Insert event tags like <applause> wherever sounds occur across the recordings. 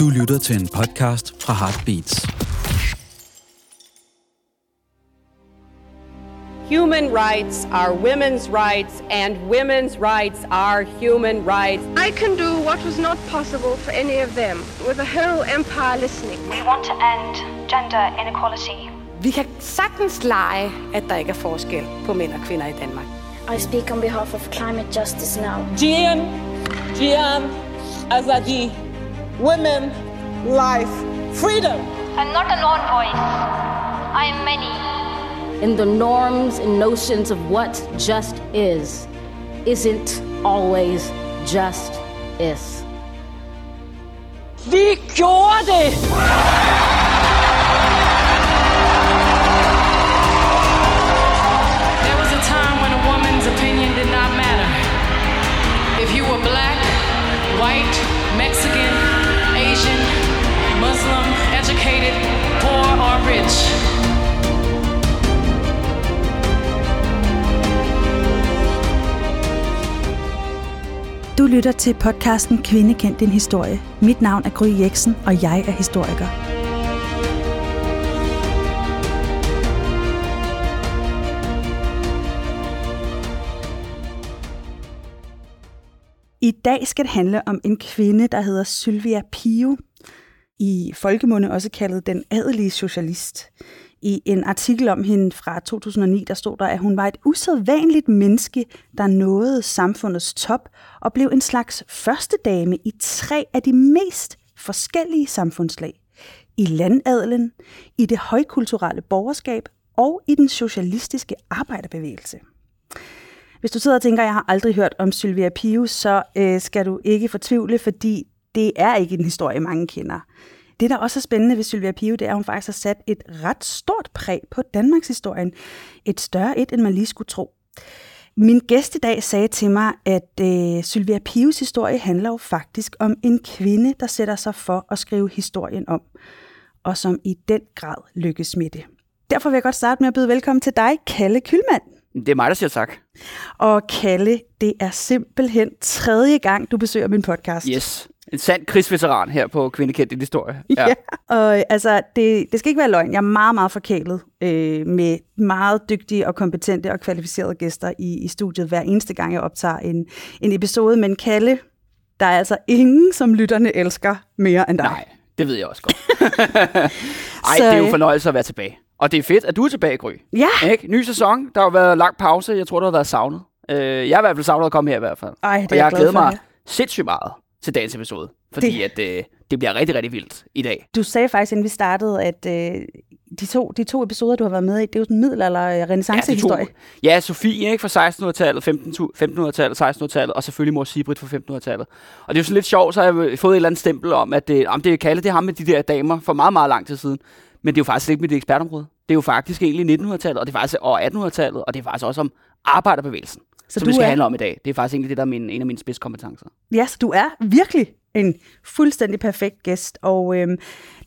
Du lytter til en podcast fra Heartbeats. Human rights are women's rights, and women's rights are human rights. I can do what was not possible for any of them, with a whole empire listening. We want to end gender inequality. Vi kan sagtens lege, at der ikke er forskel på mænd og kvinder i Danmark. I speak on behalf of climate justice now. Gian, Gian, Azadi, women, life, freedom. I'm not a lone voice. I am many. And the norms and notions of what just is isn't always just is. Vi gjorde det! There was a time when a woman's opinion did not matter. If you were black, white, Du lytter til podcasten Kvinde kendt din historie. Mit navn er Gry Jeksen, og jeg er historiker. I dag skal det handle om en kvinde, der hedder Sylvia Pio, i folkemunde også kaldet den adelige socialist. I en artikel om hende fra 2009, der stod der, at hun var et usædvanligt menneske, der nåede samfundets top og blev en slags første dame i tre af de mest forskellige samfundslag. I landadelen, i det højkulturelle borgerskab og i den socialistiske arbejderbevægelse. Hvis du sidder og tænker, at jeg har aldrig hørt om Sylvia Pius, så øh, skal du ikke fortvivle, fordi det er ikke en historie, mange kender. Det, der også er spændende ved Sylvia Pio, det er, at hun faktisk har sat et ret stort præg på Danmarks historien. Et større et, end man lige skulle tro. Min gæst i dag sagde til mig, at øh, Sylvia Pius historie handler jo faktisk om en kvinde, der sætter sig for at skrive historien om, og som i den grad lykkes med det. Derfor vil jeg godt starte med at byde velkommen til dig, Kalle Kylmand. Det er mig, der siger tak. Og Kalle, det er simpelthen tredje gang, du besøger min podcast. Yes. En sand krigsveteran her på Kvindekendt i historie. <laughs> Ja, ja og altså, det, det skal ikke være løgn. Jeg er meget, meget forkælet øh, med meget dygtige og kompetente og kvalificerede gæster i, i studiet hver eneste gang, jeg optager en, en episode. Men Kalle, der er altså ingen, som lytterne elsker mere end dig. Nej, det ved jeg også godt. <laughs> Ej, Så, det er jo fornøjelse at være tilbage. Og det er fedt, at du er tilbage, Gry. Ja. Ikke? Ny sæson. Der har været lang pause. Jeg tror, du har været savnet. Øh, jeg har i hvert fald savnet at komme her i hvert fald. Ej, det og jeg har glædet mig sindssygt meget til dagens episode. Fordi det... at øh, det bliver rigtig, rigtig vildt i dag. Du sagde faktisk, inden vi startede, at øh, de, to, de to episoder, du har været med i, det er jo sådan middelalder renaissance-historie. Ja, ja, Sofie ikke, fra 1600-tallet, 1500-tallet, 1600-tallet, og selvfølgelig mor Sibrit fra 1500-tallet. Og det er jo så lidt sjovt, så har jeg fået et eller andet stempel om, at det, om det er Kalle, det er ham med de der damer for meget, meget lang tid siden. Men det er jo faktisk ikke mit ekspertområde. Det er jo faktisk egentlig 1900-tallet, og det er faktisk og 1800-tallet, og det er faktisk også om arbejderbevægelsen. Så som det skal er... handle om i dag. Det er faktisk egentlig det, der er min, en af mine spidskompetencer. Ja, så du er virkelig en fuldstændig perfekt gæst, og øhm,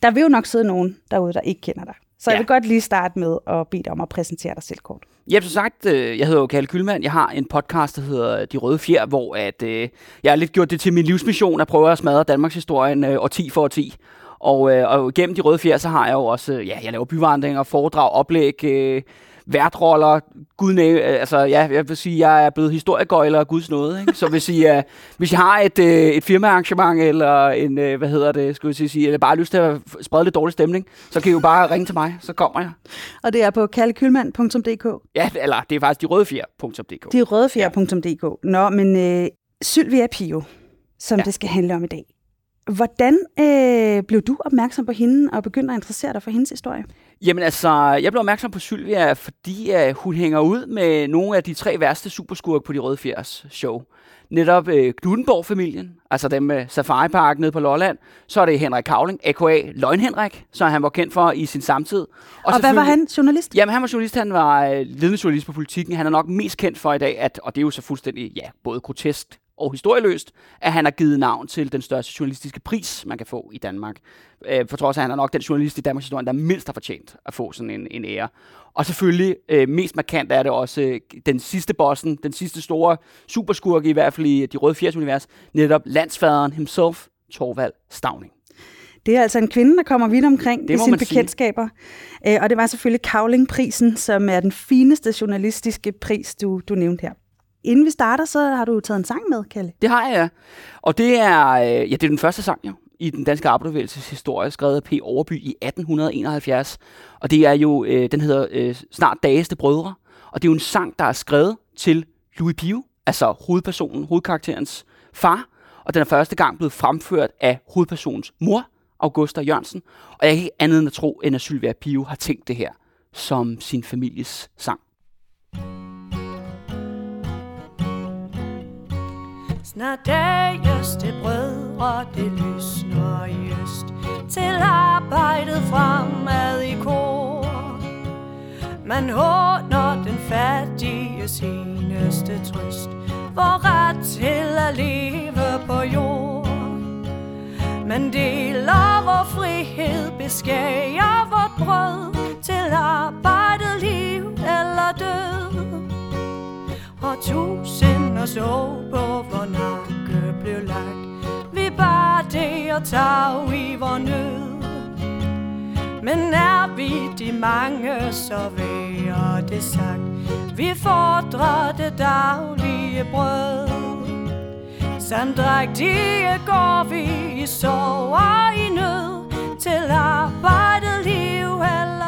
der vil jo nok sidde nogen derude, der ikke kender dig. Så ja. jeg vil godt lige starte med at bede dig om at præsentere dig selv kort. Ja, som sagt, øh, jeg hedder jo Kalle Kylmand. Jeg har en podcast, der hedder De Røde Fjer, hvor at, øh, jeg har lidt gjort det til min livsmission at prøve at smadre Danmarks historien øh, 10 for 10. Og, øh, og gennem De Røde Fjer, så har jeg jo også, ja, jeg laver byvandringer, foredrag, oplæg, øh, værtroller, gud næ, altså ja, jeg vil sige, jeg er blevet historiegøjler og guds noget, ikke? Så hvis I, uh, hvis I har et, uh, et firmaarrangement, eller en, uh, hvad hedder det, skulle jeg sige, eller bare lyst til at sprede lidt dårlig stemning, så kan I jo bare ringe til mig, så kommer jeg. Og det er på kaldekylmand.dk? Ja, eller det er faktisk de rødefjer.dk. De rødefjer.dk. Nå, men uh, Sylvia Pio, som ja. det skal handle om i dag. Hvordan øh, blev du opmærksom på hende og begyndte at interessere dig for hendes historie? Jamen altså, jeg blev opmærksom på Sylvia, fordi uh, hun hænger ud med nogle af de tre værste superskurke på de Røde Fjers show. Netop uh, Knudenborg-familien, altså dem med Safari Park nede på Lolland. Så er det Henrik Kavling, a.k.a. Løgn Henrik, som han var kendt for i sin samtid. Og, og hvad var han? Journalist? Jamen han var journalist, han var uh, ledende journalist på politikken. Han er nok mest kendt for i dag, at, og det er jo så fuldstændig, ja, både grotesk og historieløst, at han har givet navn til den største journalistiske pris, man kan få i Danmark. Øh, for trods af, at han er nok den journalist i Danmarks historie, der mindst har fortjent at få sådan en, en ære. Og selvfølgelig, øh, mest markant er det også øh, den sidste bossen, den sidste store superskurke, i hvert fald i de røde univers, netop landsfaderen himself, Torvald Stavning. Det er altså en kvinde, der kommer vidt omkring Det i sine man sige. bekendtskaber. Øh, og det var selvfølgelig Kavling-prisen, som er den fineste journalistiske pris, du, du nævnte her. Inden vi starter, så har du taget en sang med, Kalle. Det har jeg, ja. Og det er, øh, ja, det er den første sang, jo, i den danske arbejderbevægelses historie, skrevet af P. Overby i 1871. Og det er jo, øh, den hedder øh, Snart Dageste Brødre. Og det er jo en sang, der er skrevet til Louis Pio, altså hovedpersonen, hovedkarakterens far. Og den er første gang blevet fremført af hovedpersonens mor, Augusta Jørgensen. Og jeg kan ikke andet end at tro, end at Sylvia Pio har tænkt det her som sin families sang. Snart dages til brødre, det lysner i øst Til arbejdet fremad i kor. Man håner den fattige seneste trøst For ret til at leve på jord. Man deler vor frihed, beskærer vort brød Til arbejdet, liv eller død og så på hvor nakke blev lagt. Vi bar det og tag i vor nød. Men er vi de mange, så værer det sagt. Vi fordrer det daglige brød. Samdrægtige går vi i sorg og i nød. Til arbejdet, liv eller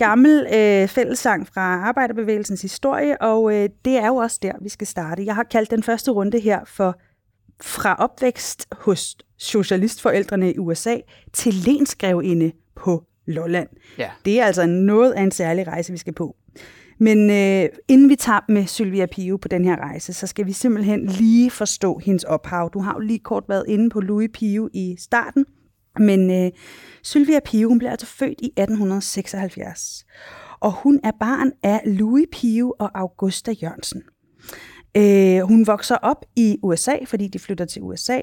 gammel øh, fællessang fra arbejderbevægelsens historie, og øh, det er jo også der, vi skal starte. Jeg har kaldt den første runde her for fra opvækst hos socialistforældrene i USA til lensgrevinde på Lolland. Ja. Det er altså noget af en særlig rejse, vi skal på. Men øh, inden vi tager med Sylvia Pio på den her rejse, så skal vi simpelthen lige forstå hendes ophav. Du har jo lige kort været inde på Louis Pio i starten, men øh, Sylvia Pio, hun blev altså født i 1876. Og hun er barn af Louis Pio og Augusta Jørgensen. Øh, hun vokser op i USA, fordi de flytter til USA.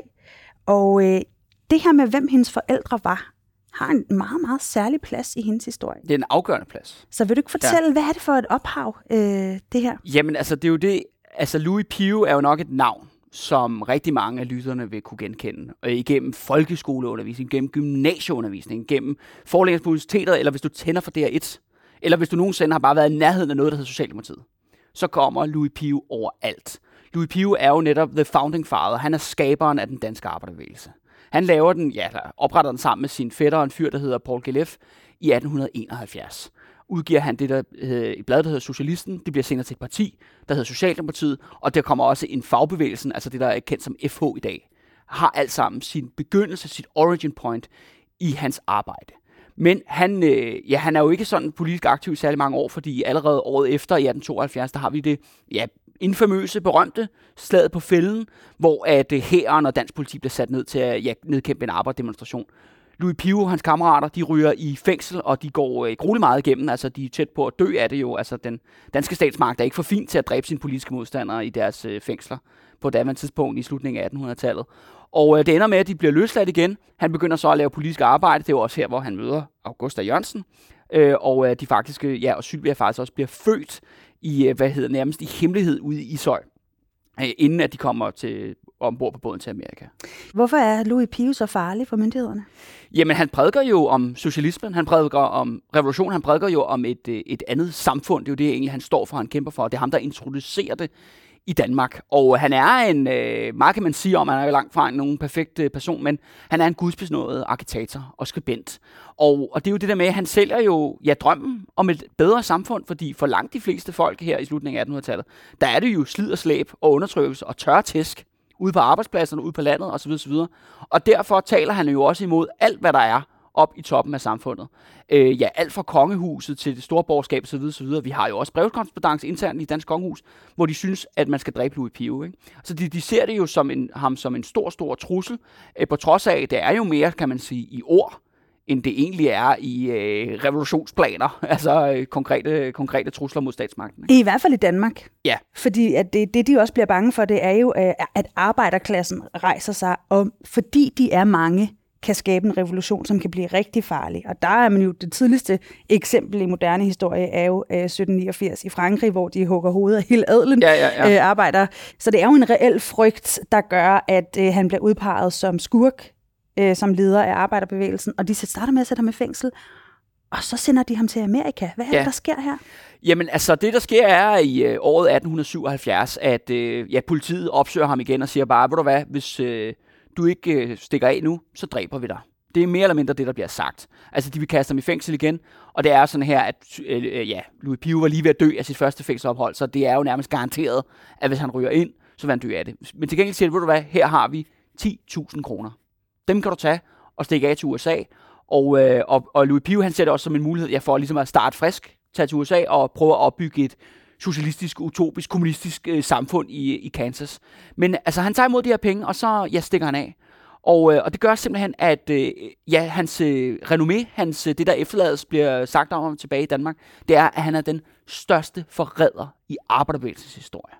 Og øh, det her med, hvem hendes forældre var, har en meget, meget særlig plads i hendes historie. Det er en afgørende plads. Så vil du ikke fortælle, ja. hvad er det for et ophav, øh, det her? Jamen, altså, det er jo det... Altså, Louis Pio er jo nok et navn, som rigtig mange af lytterne vil kunne genkende. Og igennem folkeskoleundervisning, gennem gymnasieundervisning, gennem forelæsning på universitetet, eller hvis du tænder for DR1, eller hvis du nogensinde har bare været i nærheden af noget, der hedder Socialdemokratiet, så kommer Louis Pio overalt. Louis Pio er jo netop the founding father. Han er skaberen af den danske arbejderbevægelse. Han laver den, ja, opretter den sammen med sin fætter og en fyr, der hedder Paul Gelef, i 1871 udgiver han det, der hedder, et blad, der hedder Socialisten. Det bliver senere til et parti, der hedder Socialdemokratiet, og der kommer også en fagbevægelsen, altså det, der er kendt som FH i dag, har alt sammen sin begyndelse, sit origin point i hans arbejde. Men han, øh, ja, han er jo ikke sådan politisk aktiv i særlig mange år, fordi allerede året efter, i 1872, der har vi det ja, infamøse, berømte slaget på fælden, hvor at øh, hæren og dansk politi bliver sat ned til at ja, nedkæmpe en arbejdsdemonstration. Louis Pio og hans kammerater, de ryger i fængsel, og de går øh, grueligt meget igennem. Altså, de er tæt på at dø af det jo. Altså, den danske statsmagt er ikke for fint til at dræbe sine politiske modstandere i deres øh, fængsler på daværende tidspunkt i slutningen af 1800-tallet. Og øh, det ender med, at de bliver løsladt igen. Han begynder så at lave politisk arbejde. Det er jo også her, hvor han møder Augusta Jørgensen. Øh, og øh, de faktisk, øh, ja, og Sylvia faktisk også bliver født i, øh, hvad hedder nærmest i hemmelighed ude i Ishøj, øh, inden at de kommer til ombord på båden til Amerika. Hvorfor er Louis Pio så farlig for myndighederne? Jamen, han prædiker jo om socialismen, han prædiker om revolution, han prædiker jo om et, øh, et andet samfund. Det er jo det, egentlig, han står for, han kæmper for. Det er ham, der introducerer det i Danmark. Og han er en, øh, meget kan man sige om, han er jo langt fra nogen perfekt øh, person, men han er en gudsbesnået arkitator og skribent. Og, og det er jo det der med, at han sælger jo ja, drømmen om et bedre samfund, fordi for langt de fleste folk her i slutningen af 1800-tallet, der er det jo slid og slæb og undertrykkelse og tør tæsk ude på arbejdspladserne, ude på landet osv. osv. Og derfor taler han jo også imod alt, hvad der er op i toppen af samfundet. Øh, ja, alt fra kongehuset til det store borgerskab osv. osv. Vi har jo også brevkorrespondance internt i Dansk Kongehus, hvor de synes, at man skal dræbe Louis Pio. Ikke? Så de, de ser det jo som en, ham som en stor, stor trussel, øh, på trods af, at det er jo mere, kan man sige, i ord, end det egentlig er i øh, revolutionsplaner, <laughs> altså øh, konkrete, konkrete trusler mod statsmagten. I hvert fald i Danmark. Ja. Fordi at det, det, de også bliver bange for, det er jo, øh, at arbejderklassen rejser sig, og fordi de er mange, kan skabe en revolution, som kan blive rigtig farlig. Og der er man jo det tidligste eksempel i moderne historie, er jo øh, 1789 i Frankrig, hvor de hugger hovedet af hele adelen ja, ja, ja. Øh, arbejder. Så det er jo en reel frygt, der gør, at øh, han bliver udpeget som skurk øh, som leder af arbejderbevægelsen, og de starter med at sætte ham i fængsel, og så sender de ham til Amerika. Hvad er ja. det, der sker her? Jamen, altså, det der sker er i øh, året 1877, at øh, ja, politiet opsøger ham igen og siger bare, ved du hvad, hvis øh, du ikke øh, stikker af nu, så dræber vi dig. Det er mere eller mindre det, der bliver sagt. Altså, de vil kaste ham i fængsel igen, og det er sådan her, at øh, øh ja, Louis Pio var lige ved at dø af sit første fængselsophold, så det er jo nærmest garanteret, at hvis han ryger ind, så vil han dø af det. Men til gengæld siger ved du hvad, her har vi 10.000 kroner. Dem kan du tage og stikke af til USA, og, øh, og, og Louis Pio, han ser det også som en mulighed ja, for ligesom at starte frisk, tage til USA og prøve at opbygge et socialistisk, utopisk, kommunistisk øh, samfund i, i Kansas. Men altså, han tager imod de her penge, og så ja, stikker han af. Og, øh, og det gør simpelthen, at øh, ja, hans øh, renommé, hans, øh, det der efterlades, bliver sagt om ham tilbage i Danmark, det er, at han er den største forræder i arbejderbevægelsens historie.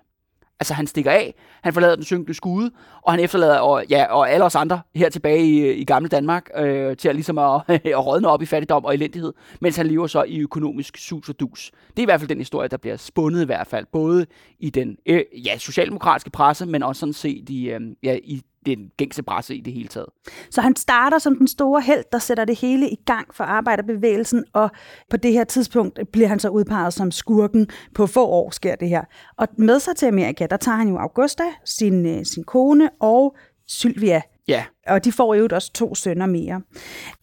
Altså, han stikker af, han forlader den synkende skude, og han efterlader og, ja, og alle os andre her tilbage i, i gamle Danmark øh, til at, ligesom at, <laughs> at rådne op i fattigdom og elendighed, mens han lever så i økonomisk sus og dus. Det er i hvert fald den historie, der bliver spundet i hvert fald, både i den øh, ja, socialdemokratiske presse, men også sådan set i, øh, ja, i den gængse presse i det hele taget. Så han starter som den store held, der sætter det hele i gang for arbejderbevægelsen, og på det her tidspunkt bliver han så udpeget som skurken. På få år sker det her. Og med sig til Amerika, der tager han jo Augusta, sin, øh, sin kone og Sylvia, Ja. Og de får jo også to sønner mere.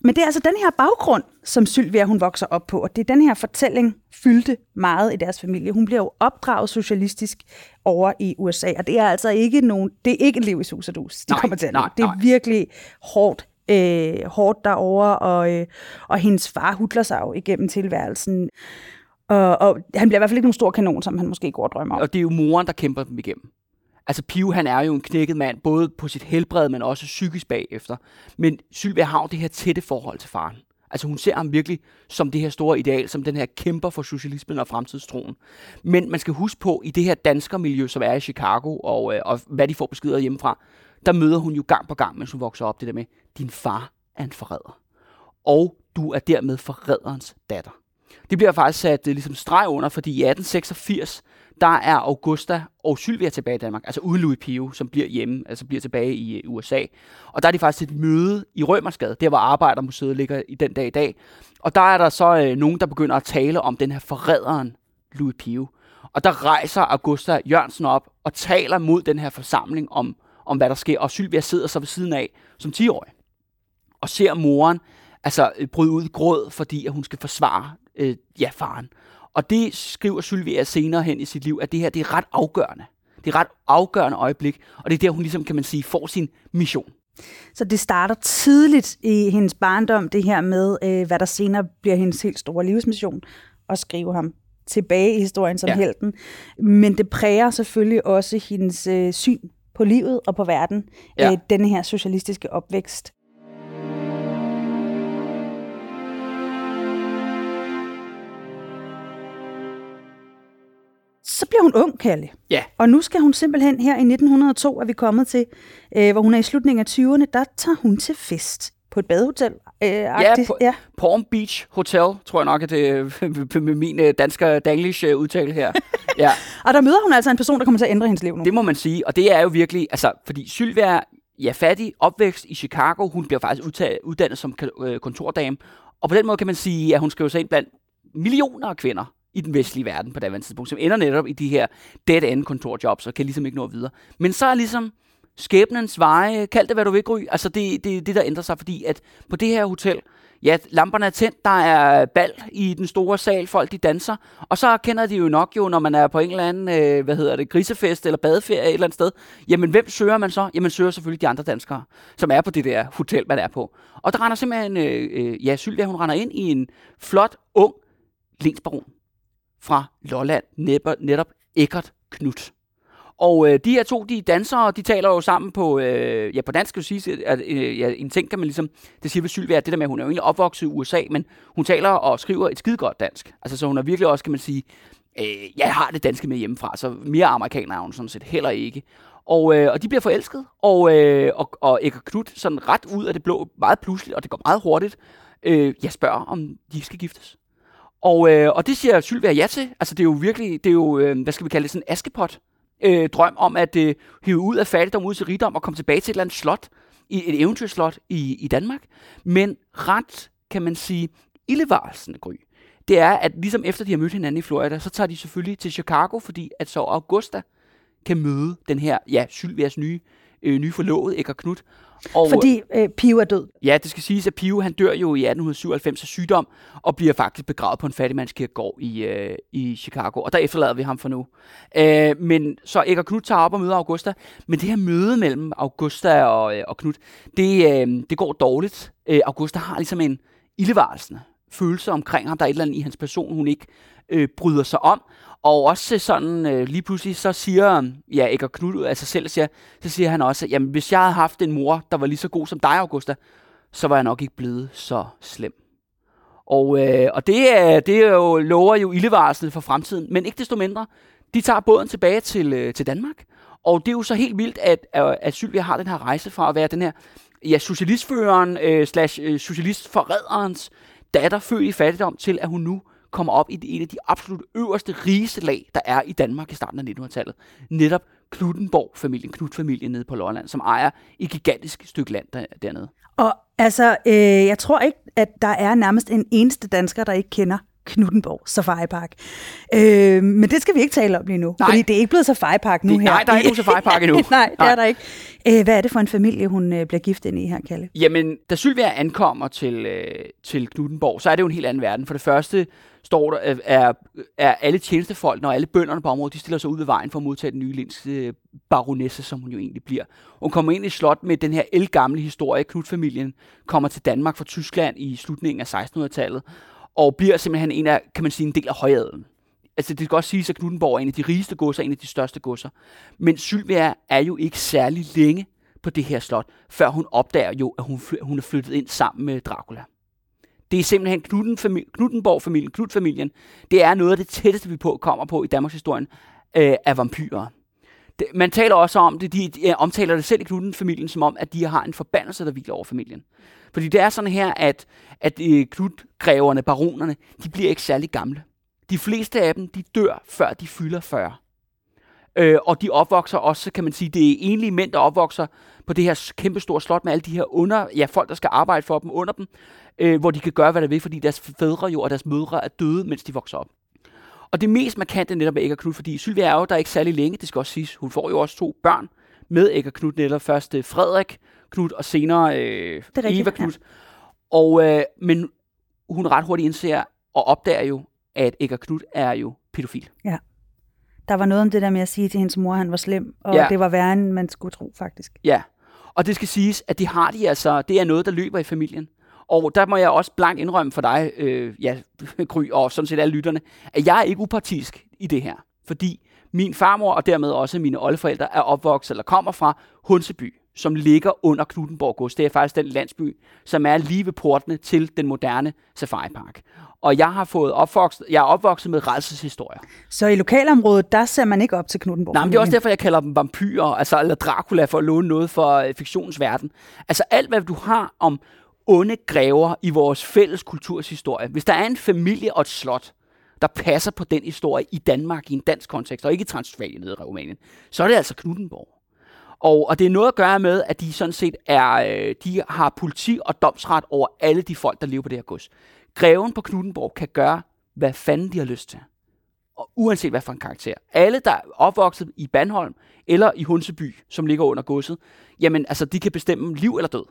Men det er altså den her baggrund, som Sylvia hun vokser op på, og det er den her fortælling fyldte meget i deres familie. Hun bliver jo opdraget socialistisk over i USA, og det er altså ikke nogen, det er ikke et liv i sus og dus, de nej, kommer til nej, Det er nej. virkelig hårdt øh, hårdt derovre, og, øh, og hendes far hudler sig jo igennem tilværelsen. Og, og han bliver i hvert fald ikke nogen stor kanon, som han måske går og drømmer om. Og det er jo moren, der kæmper dem igennem. Altså Pio, han er jo en knækket mand, både på sit helbred, men også psykisk bagefter. Men Sylvia har jo det her tætte forhold til faren. Altså hun ser ham virkelig som det her store ideal, som den her kæmper for socialismen og fremtidstroen. Men man skal huske på, i det her danskermiljø, som er i Chicago, og, øh, og hvad de får beskeder hjemmefra, der møder hun jo gang på gang, mens hun vokser op, det der med, din far er en forræder. Og du er dermed forræderens datter. Det bliver faktisk sat øh, ligesom streg under, fordi i 1886, der er Augusta og Sylvia tilbage i Danmark, altså uden Louis Pio, som bliver hjemme, altså bliver tilbage i øh, USA. Og der er de faktisk et møde i Rømersgade, der hvor Arbejdermuseet ligger i den dag i dag. Og der er der så øh, nogen, der begynder at tale om den her forræderen Louis Pio. Og der rejser Augusta Jørgensen op og taler mod den her forsamling om, om hvad der sker. Og Sylvia sidder så ved siden af som 10-årig og ser moren altså øh, bryde ud i gråd, fordi at hun skal forsvare øh, ja, faren. Og det skriver Sylvia senere hen i sit liv, at det her det er ret afgørende. Det er ret afgørende øjeblik, og det er der, hun ligesom, kan man sige, får sin mission. Så det starter tidligt i hendes barndom, det her med, øh, hvad der senere bliver hendes helt store livsmission, at skrive ham tilbage i historien som ja. helten. Men det præger selvfølgelig også hendes øh, syn på livet og på verden, ja. øh, denne her socialistiske opvækst. Så bliver hun ung, Kalle. Ja. Og nu skal hun simpelthen her i 1902, er vi kommet til, øh, hvor hun er i slutningen af 20'erne, der tager hun til fest på et badehotel. Øh, ja, på, ja, Palm Beach Hotel, tror jeg nok, at det <laughs> med min øh, danske danglish øh, udtale her. <laughs> ja. og der møder hun altså en person, der kommer til at ændre hendes liv nu. Det må man sige, og det er jo virkelig, altså, fordi Sylvia ja, fattig, opvækst i Chicago, hun bliver faktisk udtaget, uddannet som øh, kontordame, og på den måde kan man sige, at hun skriver sig ind blandt millioner af kvinder, i den vestlige verden på det tidspunkt, som ender netop i de her dead-end kontorjobs og kan ligesom ikke nå videre. Men så er ligesom skæbnens veje, kald det hvad du vil, Gry, altså det, det, det der ændrer sig, fordi at på det her hotel, ja, lamperne er tændt, der er bal i den store sal, folk de danser, og så kender de jo nok jo, når man er på en eller anden, øh, hvad hedder det, grisefest eller badeferie et eller andet sted, jamen hvem søger man så? Jamen søger selvfølgelig de andre danskere, som er på det der hotel, man er på. Og der render simpelthen, øh, øh, ja, Sylvia, hun render ind i en flot, ung lensbaron fra Lolland, netop, netop Eckert Knut. Og øh, de her to, de dansere, de taler jo sammen på, øh, ja på dansk skal du sige, at øh, ja, en ting kan man ligesom, det siger ved Sylvia, det der med, at hun er jo egentlig opvokset i USA, men hun taler og skriver et skide godt dansk. Altså så hun er virkelig også, kan man sige, øh, jeg har det danske med hjemmefra, så mere amerikaner er hun sådan set heller ikke. Og, øh, og de bliver forelsket, og, øh, og, og Ecker Knut sådan ret ud af det blå, meget pludseligt, og det går meget hurtigt, øh, jeg spørger, om de skal giftes. Og, øh, og det siger Sylvia ja til. Altså det er jo virkelig, det er jo, øh, hvad skal vi kalde det, sådan en askepot. Øh, drøm om at øh, hive ud af fattigdom, ud til rigdom og komme tilbage til et eller andet slot i et eventyrslot i, i Danmark, men ret, kan man sige, ildevarsende Gry. Det er, at ligesom efter de har mødt hinanden i Florida, så tager de selvfølgelig til Chicago, fordi at så Augusta kan møde den her, ja, Sylvias nye, øh, nye forlovede, Ækker Knut. Og, Fordi øh, Pio er død. Ja, det skal siges, at Pio han dør jo i 1897 af sygdom, og bliver faktisk begravet på en fattigmandskirkegård i, øh, i Chicago. Og der efterlader vi ham for nu. Øh, men så Ækker Knut tager op og møder Augusta. Men det her møde mellem Augusta og, øh, og Knut, det, øh, det går dårligt. Øh, Augusta har ligesom en ildevarslende følelse omkring ham. Der er et eller andet i hans person, hun ikke øh, bryder sig om. Og også sådan, øh, lige pludselig, så siger, ja, Ægger Knud af sig selv, siger, så siger han også, jamen hvis jeg havde haft en mor, der var lige så god som dig, Augusta, så var jeg nok ikke blevet så slem. Og, øh, og det, er, det er jo, lover jo ildevarslet for fremtiden, men ikke desto mindre, de tager båden tilbage til, øh, til Danmark, og det er jo så helt vildt, at, øh, at Sylvia har den her rejse fra at være den her ja, socialistføreren øh, slash øh, socialistforræderens datter født i fattigdom, til at hun nu kommer op i en af de absolut øverste, rigeste lag, der er i Danmark i starten af 1900-tallet. Netop Knuttenborg-familien, Knut-familien nede på Lolland, som ejer et gigantisk stykke land der, dernede. Og altså, øh, jeg tror ikke, at der er nærmest en eneste dansker, der ikke kender Knuttenborg Safari Park. Øh, men det skal vi ikke tale om lige nu, nej. fordi det er ikke blevet Safari Park nu det, her. Nej, der er ikke <laughs> nogen Safari Park endnu. <laughs> nej, det nej. er der ikke. Øh, hvad er det for en familie, hun øh, bliver gift ind i her, Kalle? Jamen, da Sylvia ankommer til, øh, til Knuttenborg, så er det jo en helt anden verden. For det første står der, er, er alle tjenestefolk og alle bønderne på området, de stiller sig ud ved vejen for at modtage den nye Linds øh, baronesse, som hun jo egentlig bliver. Hun kommer ind i slot med den her elgamle historie. Knut-familien kommer til Danmark fra Tyskland i slutningen af 1600-tallet, og bliver simpelthen en af, kan man sige, en del af højadelen. Altså det kan godt siges, at Knuttenborg er en af de rigeste godser, en af de største godser. Men Sylvia er jo ikke særlig længe på det her slot, før hun opdager jo, at hun, hun er flyttet ind sammen med Dracula. Det er simpelthen Knuttenborg-familien, Knut-familien, Det er noget af det tætteste, vi på kommer på i Danmarks historien øh, af vampyrer. Det, man taler også om det, de, de omtaler det selv i Knudden-familien, som om, at de har en forbandelse, der hviler over familien. Fordi det er sådan her, at, at øh, Knudgræverne, baronerne, de bliver ikke særlig gamle. De fleste af dem, de dør, før de fylder 40. Øh, og de opvokser også, kan man sige, det er enlige mænd, der opvokser på det her kæmpestore slot med alle de her under, ja, folk, der skal arbejde for dem under dem, øh, hvor de kan gøre, hvad der vil, fordi deres fædre jo og deres mødre er døde, mens de vokser op. Og det mest markante netop er Ægger Knud, fordi Sylvia er jo der ikke særlig længe, det skal også siges. Hun får jo også to børn med Ægger Knud, netop først øh, Frederik Knud, og senere øh, Eva Knud. Ja. Og, øh, men hun ret hurtigt indser og opdager jo, at Ægger Knud er jo pædofil. Ja. Der var noget om det der med at sige til hendes mor, at han var slem, og ja. det var værre, end man skulle tro, faktisk. Ja, og det skal siges, at det har de altså, det er noget, der løber i familien. Og der må jeg også blankt indrømme for dig, øh, ja, <laughs> Gry, og sådan set alle lytterne, at jeg er ikke upartisk i det her. Fordi min farmor og dermed også mine oldeforældre er opvokset eller kommer fra Hunseby, som ligger under Knuttenborg Gods. Det er faktisk den landsby, som er lige ved portene til den moderne Safari Park. Og jeg har fået opvokset, jeg er opvokset med redselshistorier. Så i lokalområdet, der ser man ikke op til Knuttenborg? Nej, men det er også derfor, jeg kalder dem vampyrer, altså eller Dracula, for at låne noget for øh, fiktionsverden. Altså alt, hvad du har om onde græver i vores fælles kulturshistorie. Hvis der er en familie og et slot, der passer på den historie i Danmark i en dansk kontekst, og ikke i Transylvanien nede i Rumænien, så er det altså Knuttenborg. Og, og det er noget at gøre med, at de sådan set er, øh, de har politi og domsret over alle de folk, der lever på det her gods. Greven på Knuttenborg kan gøre, hvad fanden de har lyst til. Og uanset hvad for en karakter. Alle, der er opvokset i Bandholm eller i Hunseby, som ligger under godset, jamen altså, de kan bestemme liv eller død.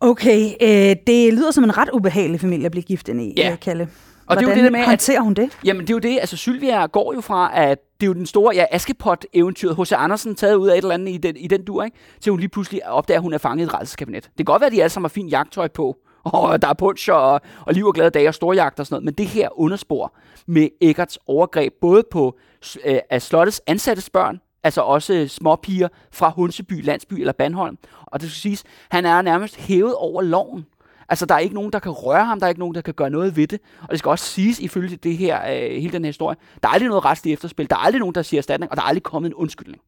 Okay, øh, det lyder som en ret ubehagelig familie at blive gift ind i, ja. Kalle. Og Hvordan det er jo det der med, håndterer hun det? Jamen, det er jo det. Altså, Sylvia går jo fra, at det er jo den store ja, Askepot-eventyret, H.C. Andersen taget ud af et eller andet i den, i den dur, ikke? til hun lige pludselig opdager, at hun er fanget i et redselskabinet. Det kan godt være, at de alle sammen har fint jagttøj på, og øh, der er puncher og, og liv og glade dage og storjagt og sådan noget, men det her underspor med Eggerts overgreb, både på øh, af slottets ansattes børn, altså også øh, småpiger fra Hunseby, Landsby eller Bandholm. Og det skal siges, han er nærmest hævet over loven. Altså, der er ikke nogen, der kan røre ham, der er ikke nogen, der kan gøre noget ved det. Og det skal også siges, ifølge det her, øh, hele den her historie, der er aldrig noget retsligt efterspil, der er aldrig nogen, der siger erstatning, og der er aldrig kommet en undskyldning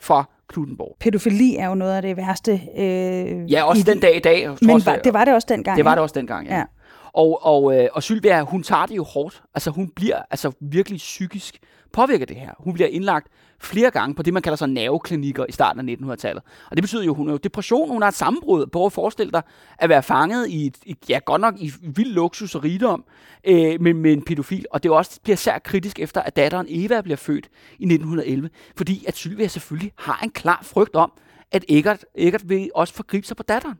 fra Knuttenborg. Pædofili er jo noget af det værste. Øh, ja, også den dag i dag. Men var, det var det også dengang. Det var det også dengang, ja. ja. Og, og, øh, og Sylvia, hun tager det jo hårdt. Altså hun bliver altså virkelig psykisk påvirket det her. Hun bliver indlagt flere gange på det, man kalder så nerveklinikker i starten af 1900-tallet. Og det betyder jo, at hun har depression, hun har et sammenbrud. Prøv at forestille dig at være fanget i, et, ja godt nok i vild luksus og rigdom øh, med, med en pædofil. Og det også bliver særligt kritisk efter, at datteren Eva bliver født i 1911. Fordi at Sylvia selvfølgelig har en klar frygt om, at Eggert, Eggert vil også forgribe sig på datteren.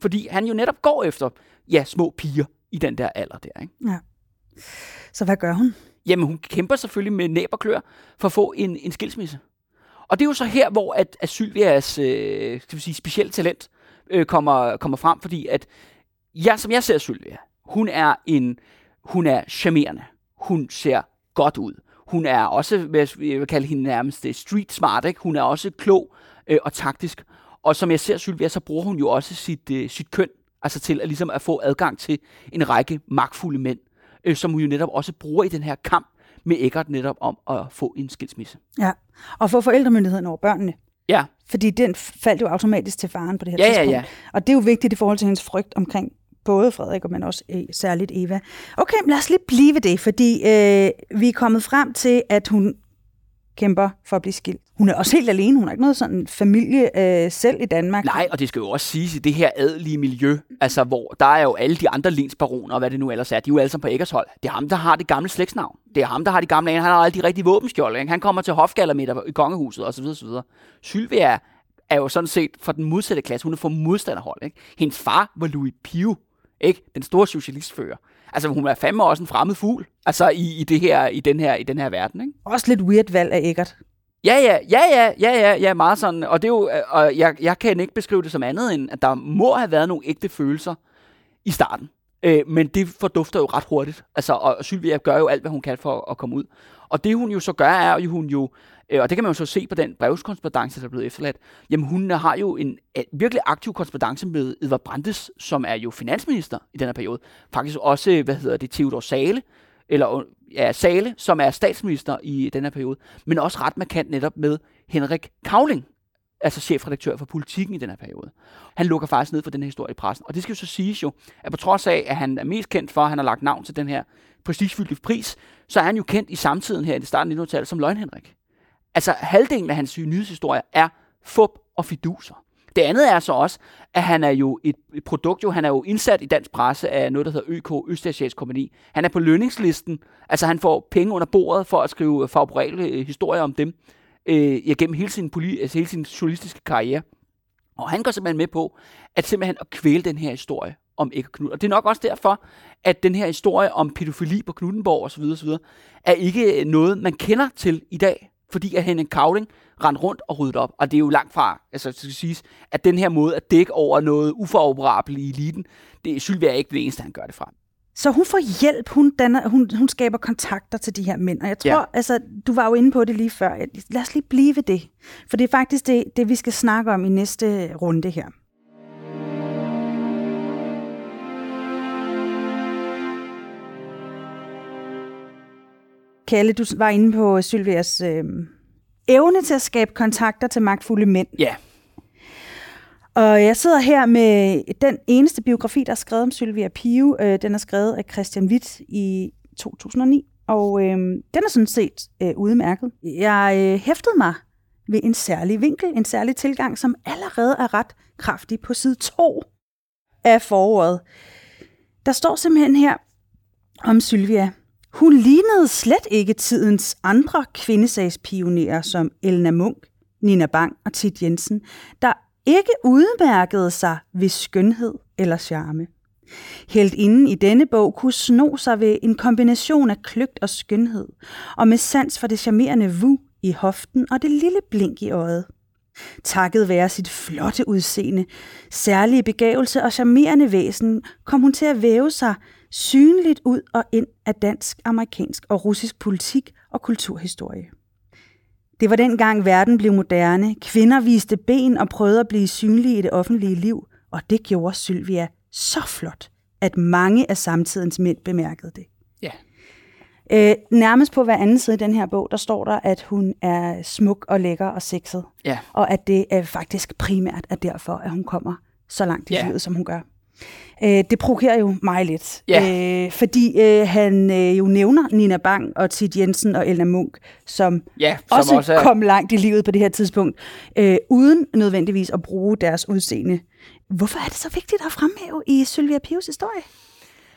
Fordi han jo netop går efter ja, små piger i den der alder der. Ikke? Ja. Så hvad gør hun? Jamen, hun kæmper selvfølgelig med næb og klør for at få en, en skilsmisse. Og det er jo så her, hvor at, at Sylvias øh, skal vi sige, specielle talent øh, kommer, kommer frem, fordi at jeg, som jeg ser Sylvia, hun er en, hun er charmerende. Hun ser godt ud. Hun er også, hvad jeg vil kalde hende nærmest øh, street smart, ikke? Hun er også klog øh, og taktisk. Og som jeg ser Sylvia, så bruger hun jo også sit, øh, sit køn, altså til at, ligesom at få adgang til en række magtfulde mænd øh, som hun jo netop også bruger i den her kamp med Eggert netop om at få en skilsmisse. Ja, og få forældremyndigheden over børnene. Ja. Fordi den faldt jo automatisk til faren på det her ja, tidspunkt. Ja, ja. Og det er jo vigtigt i forhold til hendes frygt omkring både Frederik, men også øh, særligt Eva. Okay, lad os lige blive ved det, fordi øh, vi er kommet frem til, at hun kæmper for at blive skilt. Hun er også helt alene. Hun har ikke noget sådan familie øh, selv i Danmark. Nej, og det skal jo også siges i det her adelige miljø, altså hvor der er jo alle de andre lensbaroner, og hvad det nu ellers er, de er jo alle sammen på Eggers hold. Det er ham, der har det gamle slægtsnavn. Det er ham, der har de gamle Han har alle de rigtige våbenskjolde. Ikke? Han kommer til hofgallermeter i kongehuset osv. osv. Sylvia er jo sådan set fra den modsatte klasse. Hun er fra modstanderhold. Ikke? Hendes far var Louis Pio, ikke? den store socialistfører. Altså, hun er fandme også en fremmed fugl, altså i, i, det her, i, den her, i den her verden. Ikke? Også lidt weird valg af Eggert. Ja, ja, ja, ja, ja, ja, ja, meget sådan. Og det er jo, og jeg, jeg kan ikke beskrive det som andet end, at der må have været nogle ægte følelser i starten. Øh, men det fordufter jo ret hurtigt. Altså, og Sylvia gør jo alt, hvad hun kan for at komme ud. Og det hun jo så gør, er jo hun jo, øh, og det kan man jo så se på den brevskorrespondance, der er blevet efterladt, jamen hun har jo en virkelig aktiv korrespondance med Edvard Brandes, som er jo finansminister i den her periode. Faktisk også, øh, hvad hedder det, Theodor Sale, eller øh, ja, Sale, som er statsminister i den her periode, men også ret markant netop med Henrik Kavling, altså chefredaktør for politikken i den her periode. Han lukker faktisk ned for den her historie i pressen. Og det skal jo så siges jo, at på trods af, at han er mest kendt for, at han har lagt navn til den her prestigefyldte pris, så er han jo kendt i samtiden her i det starten af 1900-tallet som Løgn Henrik. Altså halvdelen af hans nyhedshistorie er fup og fiduser. Det andet er så også, at han er jo et, produkt, jo, han er jo indsat i dansk presse af noget, der hedder ØK, Østasiatisk Kompani. Han er på lønningslisten, altså han får penge under bordet for at skrive favorable øh, historier om dem øh, ja, gennem hele sin, poli, altså hele sin journalistiske karriere. Og han går simpelthen med på, at simpelthen at kvæle den her historie om Ikke Knud. Og det er nok også derfor, at den her historie om pædofili på Knudenborg osv. osv. er ikke noget, man kender til i dag fordi at Henning Kavling rendte rundt og ryddede op. Og det er jo langt fra, altså det skal siges, at den her måde at dække over noget ufavorabelt i eliten, det Sylvia er ikke det eneste, han gør det fra. Så hun får hjælp, hun, danner, hun, hun skaber kontakter til de her mænd. Og jeg tror, Ja. altså, du var jo inde på det lige før. Lad os lige blive ved det. For det er faktisk det, det vi skal snakke om i næste runde her. Kalle, du var inde på Sylvias øh, evne til at skabe kontakter til magtfulde mænd. Ja. Og jeg sidder her med den eneste biografi, der er skrevet om Sylvia Pio. Øh, den er skrevet af Christian Witt i 2009, og øh, den er sådan set øh, udmærket. Jeg øh, hæftede mig ved en særlig vinkel, en særlig tilgang, som allerede er ret kraftig på side 2 af foråret. Der står simpelthen her om Sylvia. Hun lignede slet ikke tidens andre kvindesagspionerer som Elna Munk, Nina Bang og Tit Jensen, der ikke udmærkede sig ved skønhed eller charme. Helt inden i denne bog kunne sno sig ved en kombination af kløgt og skønhed, og med sans for det charmerende vu i hoften og det lille blink i øjet. Takket være sit flotte udseende, særlige begavelse og charmerende væsen, kom hun til at væve sig synligt ud og ind af dansk, amerikansk og russisk politik og kulturhistorie. Det var dengang verden blev moderne, kvinder viste ben og prøvede at blive synlige i det offentlige liv, og det gjorde Sylvia så flot, at mange af samtidens mænd bemærkede det. Ja. Øh, nærmest på hver anden side i den her bog, der står der, at hun er smuk og lækker og sexet. Ja. Og at det er faktisk primært er derfor, at hun kommer så langt i Ja. livet, som hun gør. Øh, det provokerer jo mig lidt, Ja. øh, fordi øh, han øh, jo nævner Nina Bang og Tit Jensen og Elna Munk, som, Ja, som også, også er- kom langt i livet på det her tidspunkt, øh, uden nødvendigvis at bruge deres udseende. Hvorfor er det så vigtigt at fremhæve i Sylvia Pius historie?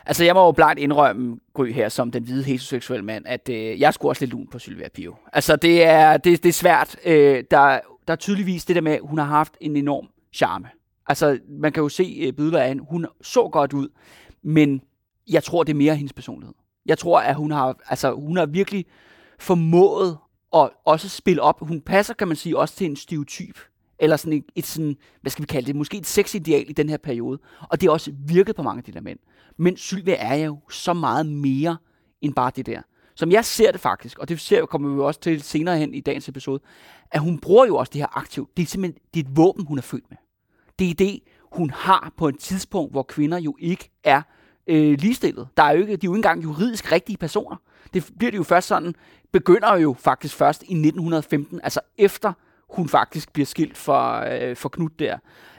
Altså, jeg må jo blankt indrømme, Gry her, som den hvide heteroseksuelle mand, at øh, jeg skulle også lidt lun på Sylvia Pio. Altså, det er, det, det er svært. Øh, der, der er tydeligvis det der med, at hun har haft en enorm charme. Altså, man kan jo se øh, billeder af hende. Hun så godt ud, men jeg tror, det er mere hendes personlighed. Jeg tror, at hun har, altså, hun har virkelig formået at også spille op. Hun passer, kan man sige, også til en stereotyp. Eller sådan et, et sådan, hvad skal vi kalde det, måske et sexideal i den her periode. Og det har også virket på mange af de der mænd. Men Sylvia er jo så meget mere end bare det der. Som jeg ser det faktisk, og det ser, kommer vi jo også til senere hen i dagens episode, at hun bruger jo også det her aktivt. Det er simpelthen det er et våben, hun er født med. Det er det, hun har på et tidspunkt, hvor kvinder jo ikke er øh, ligestillet. Der er jo ikke, de er jo ikke engang juridisk rigtige personer. Det bliver det jo først sådan, begynder jo faktisk først i 1915, altså efter hun faktisk bliver skilt fra, øh, for Knud der,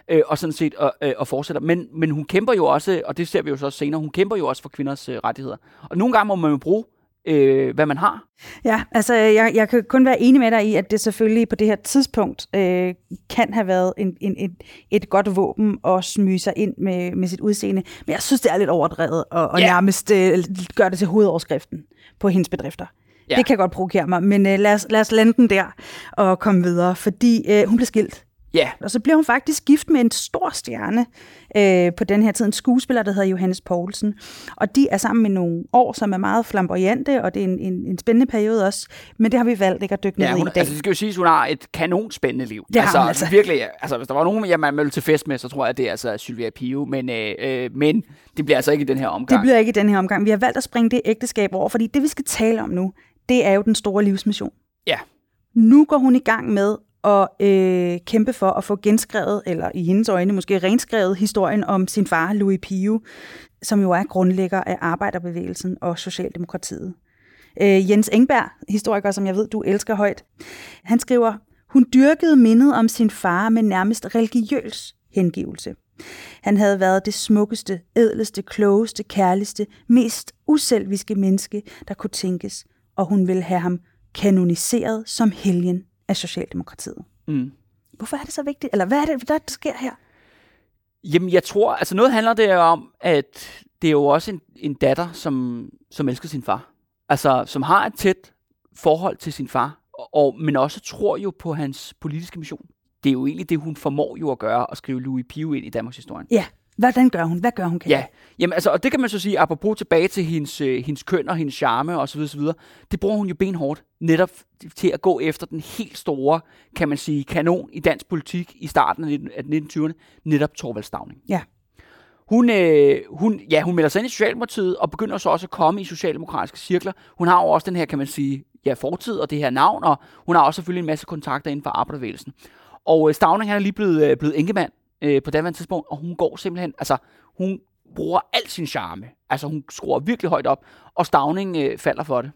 øh, og sådan set og, øh, og fortsætter. Men, men hun kæmper jo også, og det ser vi jo så også senere, hun kæmper jo også for kvinders øh, rettigheder. Og nogle gange må man jo bruge, øh, hvad man har. Ja, altså jeg, jeg kan kun være enig med dig i, at det selvfølgelig på det her tidspunkt øh, kan have været en, en, et, et godt våben at smyge sig ind med, med sit udseende. Men jeg synes, det er lidt overdrevet og, og Ja. nærmest øh, gøre det til hovedoverskriften på hendes bedrifter. Ja. Det kan godt provokere mig, men øh, lad, os, lad os lande den der og komme videre, fordi øh, hun blev skilt. Ja. Og så blev hun faktisk gift med en stor stjerne øh, på den her tid, en skuespiller, der hedder Johannes Poulsen. Og de er sammen med nogle år, som er meget flamboyante, og det er en, en, en spændende periode også. Men det har vi valgt ikke at dykke ned Ja, i hun, i dag. altså, det skal jo siges, hun har et kanonspændende liv. Det har altså, hun altså. Virkelig, altså, hvis der var nogen, jeg man ville til fest med, så tror jeg, at det er altså Sylvia Pio. Men, øh, øh, men det bliver altså ikke i den her omgang. Det bliver ikke i den her omgang. Vi har valgt at springe det ægteskab over, fordi det, vi skal tale om nu, det er jo den store livsmission. Ja. Nu går hun i gang med og øh, kæmpe for at få genskrevet, eller i hendes øjne måske renskrevet, historien om sin far, Louis Pio, som jo er grundlægger af arbejderbevægelsen og Socialdemokratiet. Øh, Jens Engberg, historiker, som jeg ved, du elsker højt, han skriver, hun dyrkede mindet om sin far med nærmest religiøs hengivelse. Han havde været det smukkeste, ædleste, klogeste, kærligste, mest uselviske menneske, der kunne tænkes, og hun ville have ham kanoniseret som helgen af Socialdemokratiet. Mm. Hvorfor er det så vigtigt? Eller hvad er det, der sker her? Jamen, jeg tror, altså noget handler det om, at det er jo også en, en datter, som, som elsker sin far. Altså, som har et tæt forhold til sin far, og, men også tror jo på hans politiske mission. Det er jo egentlig det, hun formår jo at gøre, at skrive Louis Pio ind i Danmarks historie. Ja, hvordan gør hun? Hvad gør hun? Kan Ja, jamen altså, og det kan man så sige, apropos tilbage til hendes, øh, hendes køn og hendes charme så videre, det bruger hun jo benhårdt netop til at gå efter den helt store, kan man sige, kanon i dansk politik i starten af 19- af 1920'erne, netop Torvald Stavning. Ja. Hun, øh, hun, ja, hun melder sig ind i Socialdemokratiet og begynder så også at komme i socialdemokratiske cirkler. Hun har jo også den her, kan man sige, ja, fortid og det her navn, og hun har også selvfølgelig en masse kontakter inden for arbejderbevægelsen. Og øh, Stavning han er lige blevet, øh, blevet enkemand øh, på daværende tidspunkt, og hun går simpelthen, altså hun bruger al sin charme. Altså hun skruer virkelig højt op, og Stavning øh, falder for det.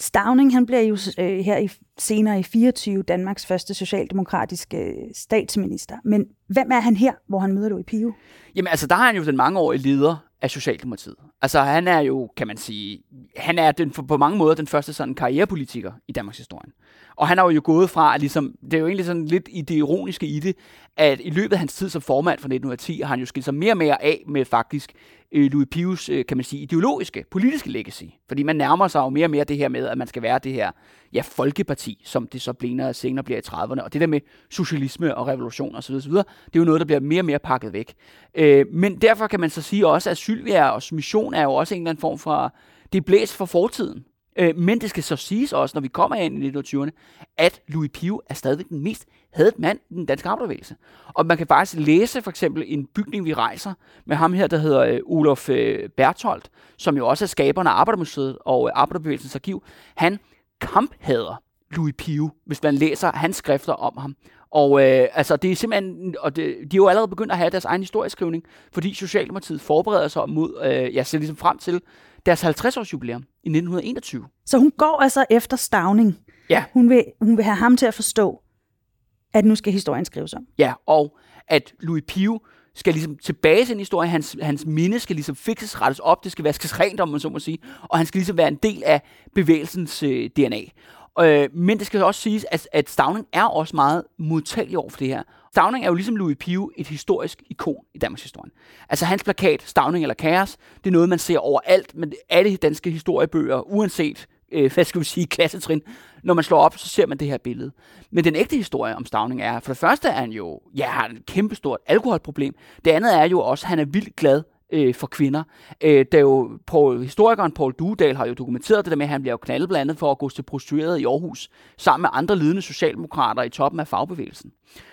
Stavning han bliver jo øh, her i, senere i 24 Danmarks første socialdemokratiske øh, statsminister. Men hvem er han her, hvor han møder Louis Pio? Jamen altså, der har han jo den mangeårige leder af Socialdemokratiet. Altså han er jo, kan man sige, han er den, på mange måder den første sådan karrierepolitiker i Danmarks historie. Og han har jo gået fra, at ligesom, det er jo egentlig sådan lidt i det ironiske i det, at i løbet af hans tid som formand fra 1910, har han jo skilt sig mere og mere af med faktisk øh, Louis Pius, øh, kan man sige, ideologiske, politiske legacy. Fordi man nærmer sig jo mere og mere det her med, at man skal være det her ja, folkeparti, som det så bliver, senere bliver i 30'erne. Og det der med socialisme og revolution osv., osv., det er jo noget, der bliver mere og mere pakket væk. Øh, men derfor kan man så sige også, at Sylvia og mission er jo også en eller anden form for, det er blæst for fortiden. Øh, men det skal så siges også, når vi kommer ind i 1920'erne, at Louis Pio er stadigvæk den mest hadet mand i den danske arbejderbevægelse. Og man kan faktisk læse for eksempel en bygning, vi rejser med ham her, der hedder øh, Olof øh, Bertholdt, som jo også er skaberen af Arbejdermuseet og øh, Arbejderbevægelsens Arkiv. Han kamphader Louis Pio, hvis man læser hans skrifter om ham. Og øh, altså, det er simpelthen, og det, de er jo allerede begyndt at have deres egen historieskrivning, fordi Socialdemokratiet forbereder sig mod, øh, jeg ser ligesom frem til deres 50-års jubilæum i 1921. Så hun går altså efter Stavning. Ja. Hun vil, hun vil have ham til at forstå, at nu skal historien skrives om. Ja, og at Louis Pio skal ligesom tilbage til en historie. Hans, hans minde skal ligesom fikses, rettes op. Det skal vaskes rent, om man så må sige. Og han skal ligesom være en del af bevægelsens øh, DNA. Øh, men det skal også siges, at, at Stavning er også meget modtagelig over for det her. Stavning er jo ligesom Louis Pio et historisk ikon i Danmarks historie. Altså hans plakat, Stavning eller Kaos, det er noget, man ser overalt, men alle danske historiebøger, uanset øh, hvad skal vi sige, <laughs> klassetrin. Når man slår op, så ser man det her billede. Men den ægte historie om Stavning er, for det første er han jo, ja, har et kæmpestort alkoholproblem. Det andet er jo også, at han er vildt glad øh, for kvinder. Øh, der jo, Paul, historikeren Paul Duedal har jo dokumenteret det der med, at han bliver jo knaldet blandt andet for at gå til prostitueret i Aarhus, sammen med andre ledende socialdemokrater i toppen af fagbevægelsen.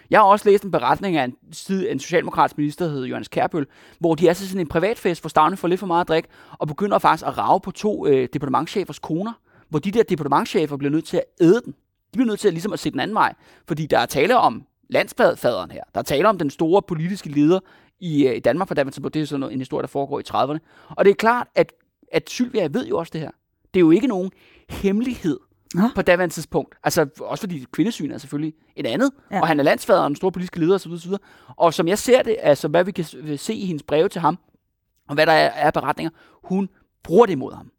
Jeg har også læst en beretning af en, en socialdemokratisk minister, der hedder Jørgens Kærbøl, hvor de er til sådan en privatfest, hvor Stavne får lidt for meget at drikke, og begynder faktisk at rave på to øh, departementchefers koner, hvor de der departementchefer bliver nødt til at æde den. De bliver nødt til at, ligesom at se den anden vej, fordi der er tale om landsfaderen her. Der er tale om den store politiske leder i, øh, i Danmark på daværende Det er sådan noget, en historie, der foregår i 30'erne. Og det er klart, at, at Sylvia ved jo også det her. Det er jo ikke nogen hemmelighed ja. på daværende tidspunkt. Altså også fordi kvindesyn er selvfølgelig et andet. Ja. Og han er landsfader og en stor politisk leder osv. osv. Og som jeg ser det, altså hvad vi kan se i hendes breve til ham, og hvad der er, er beretninger, hun bruger det imod ham.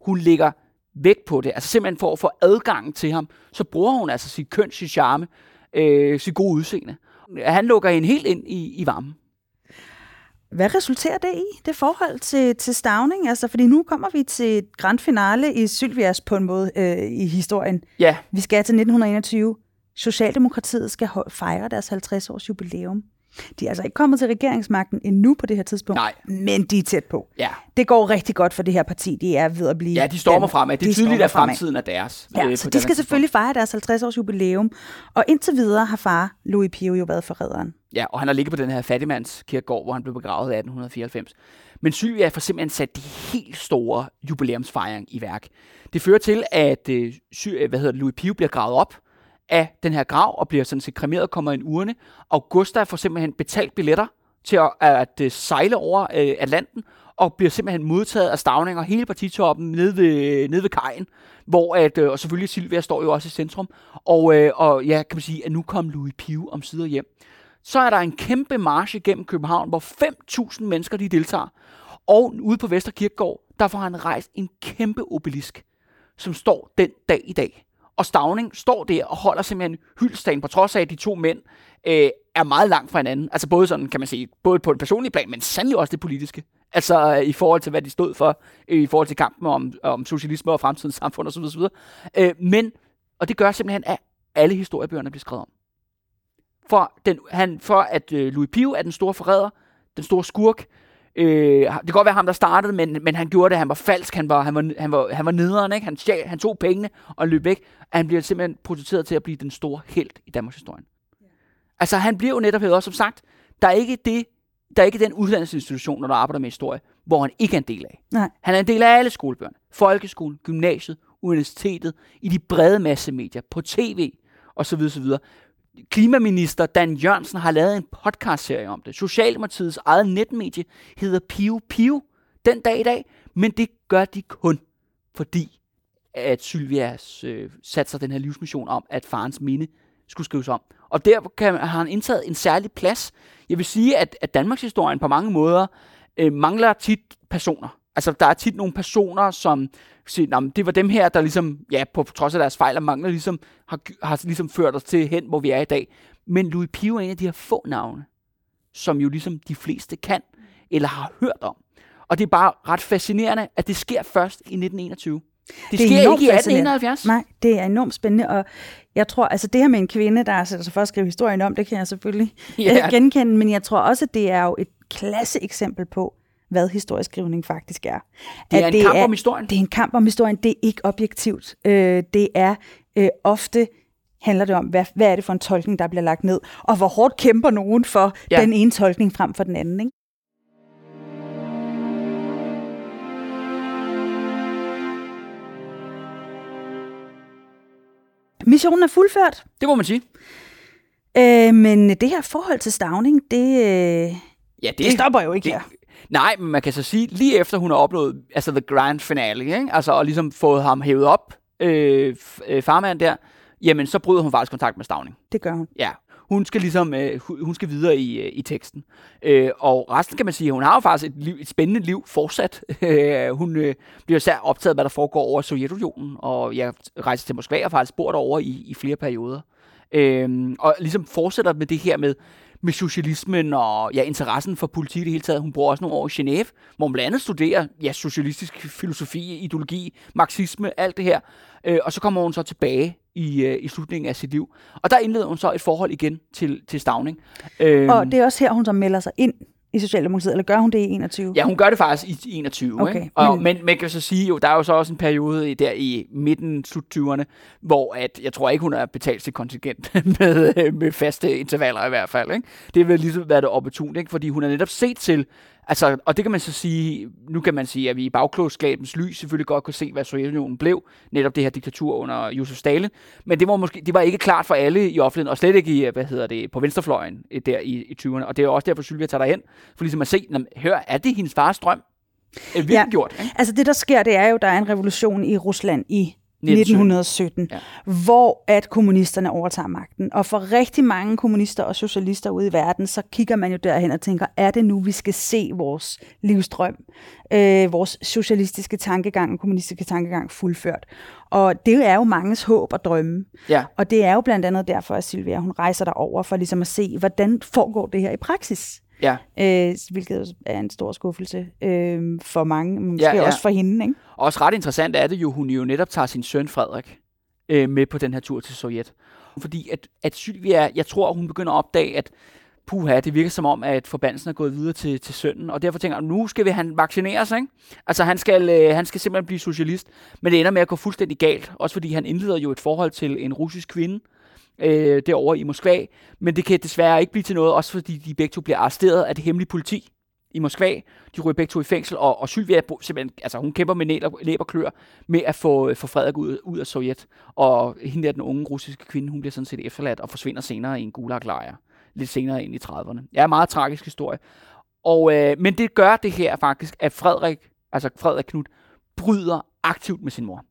Hun lægger vægt på det. Altså simpelthen for at få adgang til ham, så bruger hun altså sit køn, sit charme, øh, sit gode udseende. Han lukker hende helt ind i, i varmen. Hvad resulterer det i, det forhold til, til Stavning? Altså, fordi nu kommer vi til et grand finale i Sylvias på en måde øh, i historien. Ja. Vi skal til 1921. Socialdemokratiet skal fejre deres 50 års jubilæum. De er altså ikke kommet til regeringsmagten endnu på det her tidspunkt, Nej. men de er tæt på. Ja. Det går rigtig godt for det her parti. De er ved at blive... Ja, de stormer fremad. Det er de tydeligt, at fremtiden er deres. Ja, øh, så de skal selvfølgelig fejre deres 50 års jubilæum. Og indtil videre har far Louis Pio jo været forræderen. Ja, og han har ligget på den her fattigmandskirkegård, hvor han blev begravet i 1894. Men Sylvia får simpelthen sat de helt store jubilæumsfejring i værk. Det fører til, at øh, hvad hedder det, Louis Pio bliver gravet op, af den her grav og bliver sådan set kremeret og kommer i en urne. Augusta får simpelthen betalt billetter til at, at, at øh, sejle over øh, Atlanten og bliver simpelthen modtaget af stavninger hele partitoppen nede ved, øh, nede ved kajen, hvor at, øh, og selvfølgelig Silvia står jo også i centrum, og, øh, og ja, kan man sige, at nu kom Louis Piu om sider hjem. Så er der en kæmpe march gennem København, hvor 5.000 mennesker de deltager, og ude på Vesterkirkegård, der får han rejst en kæmpe obelisk, som står den dag i dag. Og Stavning står der og holder simpelthen hyldestagen, på trods af, at de to mænd øh, er meget langt fra hinanden. Altså både sådan, kan man sige, både på et personligt plan, men sandelig også det politiske. Altså øh, i forhold til, hvad de stod for, øh, i forhold til kampen om, om socialisme og fremtidens samfund osv. osv. Øh, men, og det gør simpelthen, at alle historiebøgerne bliver skrevet om. For, den, han, for at øh, Louis Pio er den store forræder, den store skurk, Øh, det kan godt være ham, der startede, men, men han gjorde det. Han var falsk. Han var, han var, han var, han var nederen. Ikke? Han, stjal, han tog pengene og løb væk. Og han bliver simpelthen portrætteret til at blive den store held i Danmarks historie. Ja. Altså, han bliver jo netop også, som sagt, der er ikke det, der er ikke den uddannelsesinstitution, når du arbejder med historie, hvor han ikke er en del af. Nej. Han er en del af alle skolebørn. Folkeskolen, gymnasiet, universitetet, i de brede massemedier, på tv osv. osv klimaminister Dan Jørgensen har lavet en podcastserie om det. Socialdemokratiets eget netmedie hedder Pio Pio den dag i dag, men det gør de kun, fordi at Sylvia øh, satte sig den her livsmission om, at farens minde skulle skrives om. Og der kan, har han indtaget en særlig plads. Jeg vil sige, at, at Danmarks historien på mange måder øh, mangler tit personer. Altså, der er tit nogle personer, som siger, det var dem her, der ligesom, ja, på trods af deres fejl og mangler, ligesom, har, har ligesom ført os til hen, hvor vi er i dag. Men Louis Pio er en af de her få navne, som jo ligesom de fleste kan, eller har hørt om. Og det er bare ret fascinerende, at det sker først i 1921. Det, det sker ikke i 1871. Nej, det er enormt spændende, og jeg tror, altså det her med en kvinde, der sætter sig for at skrive historien om, det kan jeg selvfølgelig ja. genkende, men jeg tror også, at det er jo et klasse eksempel på, hvad historieskrivning faktisk er. Det er at en det kamp er, om historien. Det er en kamp om historien. Det er ikke objektivt. Øh, det er øh, ofte handler det om, hvad, hvad er det for en tolkning, der bliver lagt ned, og hvor hårdt kæmper nogen for ja. den ene tolkning frem for den anden. Ikke? Missionen er fuldført. Det må man sige. Øh, men det her forhold til Stavning, det, øh, ja, det, det stopper jo ikke det, her. Nej, men man kan så sige, lige efter hun har opnået altså the grand finale, ikke? Altså, og ligesom fået ham hævet op, øh, øh, farmand der, jamen så bryder hun faktisk kontakt med Stavning. Det gør hun. Ja. Hun skal ligesom, øh, hun skal videre i, øh, i teksten. Øh, og resten kan man sige, hun har jo faktisk et, liv, et spændende liv fortsat. Øh, <laughs> hun øh, bliver især optaget af, hvad der foregår over Sovjetunionen, og jeg rejser til Moskva og faktisk bor derovre i, i flere perioder. Øh, og ligesom fortsætter med det her med, med socialismen og ja, interessen for politik i det hele taget. Hun bor også nogle år i Genève, hvor hun blandt andet studerer ja, socialistisk filosofi, ideologi, marxisme, alt det her. Øh, og så kommer hun så tilbage i, øh, i slutningen af sit liv. Og der indleder hun så et forhold igen til, til Stavning. Øh, og det er også her, hun så melder sig ind i Socialdemokratiet, eller gør hun det i 21? Ja, hun gør det faktisk i 21. Okay, ikke? Og, men, men man kan så sige, jo, der er jo så også en periode der i midten, slut 20'erne, hvor at, jeg tror ikke, hun har betalt sit kontingent <laughs> med, med faste intervaller i hvert fald. Ikke? Det vil ligesom være det opportunt, ikke? fordi hun har netop set til, Altså, og det kan man så sige, nu kan man sige, at vi i bagklogskabens lys selvfølgelig godt kunne se, hvad Sovjetunionen blev, netop det her diktatur under Josef Stalin, men det var måske det var ikke klart for alle i offentligheden, og slet ikke i, hvad hedder det, på venstrefløjen eh, der i, i 20'erne, og det er også derfor, Sylvia tager derhen, for ligesom at se, hør, er det hendes fars drøm? Er ja, gjort, ikke? altså det der sker, det er jo, der er en revolution i Rusland i 1917, ja. hvor at kommunisterne overtager magten. Og for rigtig mange kommunister og socialister ude i verden, så kigger man jo derhen og tænker, er det nu, vi skal se vores livstrøm, øh, vores socialistiske tankegang og kommunistiske tankegang fuldført? Og det er jo manges håb og drømme. Ja. Og det er jo blandt andet derfor, at Silvia hun rejser derover for ligesom at se, hvordan foregår det her i praksis. Ja. Øh, hvilket er en stor skuffelse øh, for mange, måske ja, ja. også for hende. Ikke? Også ret interessant er det jo, hun jo netop tager sin søn Frederik øh, med på den her tur til Sovjet. Fordi at, at Sylvia, jeg tror, hun begynder at opdage, at puha, det virker som om, at forbandelsen er gået videre til, til sønnen, og derfor tænker jeg, nu skal vi han vaccineres, ikke? Altså, han skal, øh, han skal simpelthen blive socialist, men det ender med at gå fuldstændig galt, også fordi han indleder jo et forhold til en russisk kvinde, øh, derovre i Moskva, men det kan desværre ikke blive til noget, også fordi de begge to bliver arresteret af det hemmelige politi i Moskva. De ryger begge to i fængsel, og, og Sylvia simpelthen, altså hun kæmper med næb og klør med at få, øh, få Frederik ud, ud af Sovjet. Og hende der, den unge russiske kvinde, hun bliver sådan set efterladt og forsvinder senere i en gulag-lejr. Lidt senere ind i 30'erne. Ja, meget tragisk historie. Og, øh, men det gør det her faktisk, at Frederik, altså Frederik Knud, bryder aktivt med sin mor.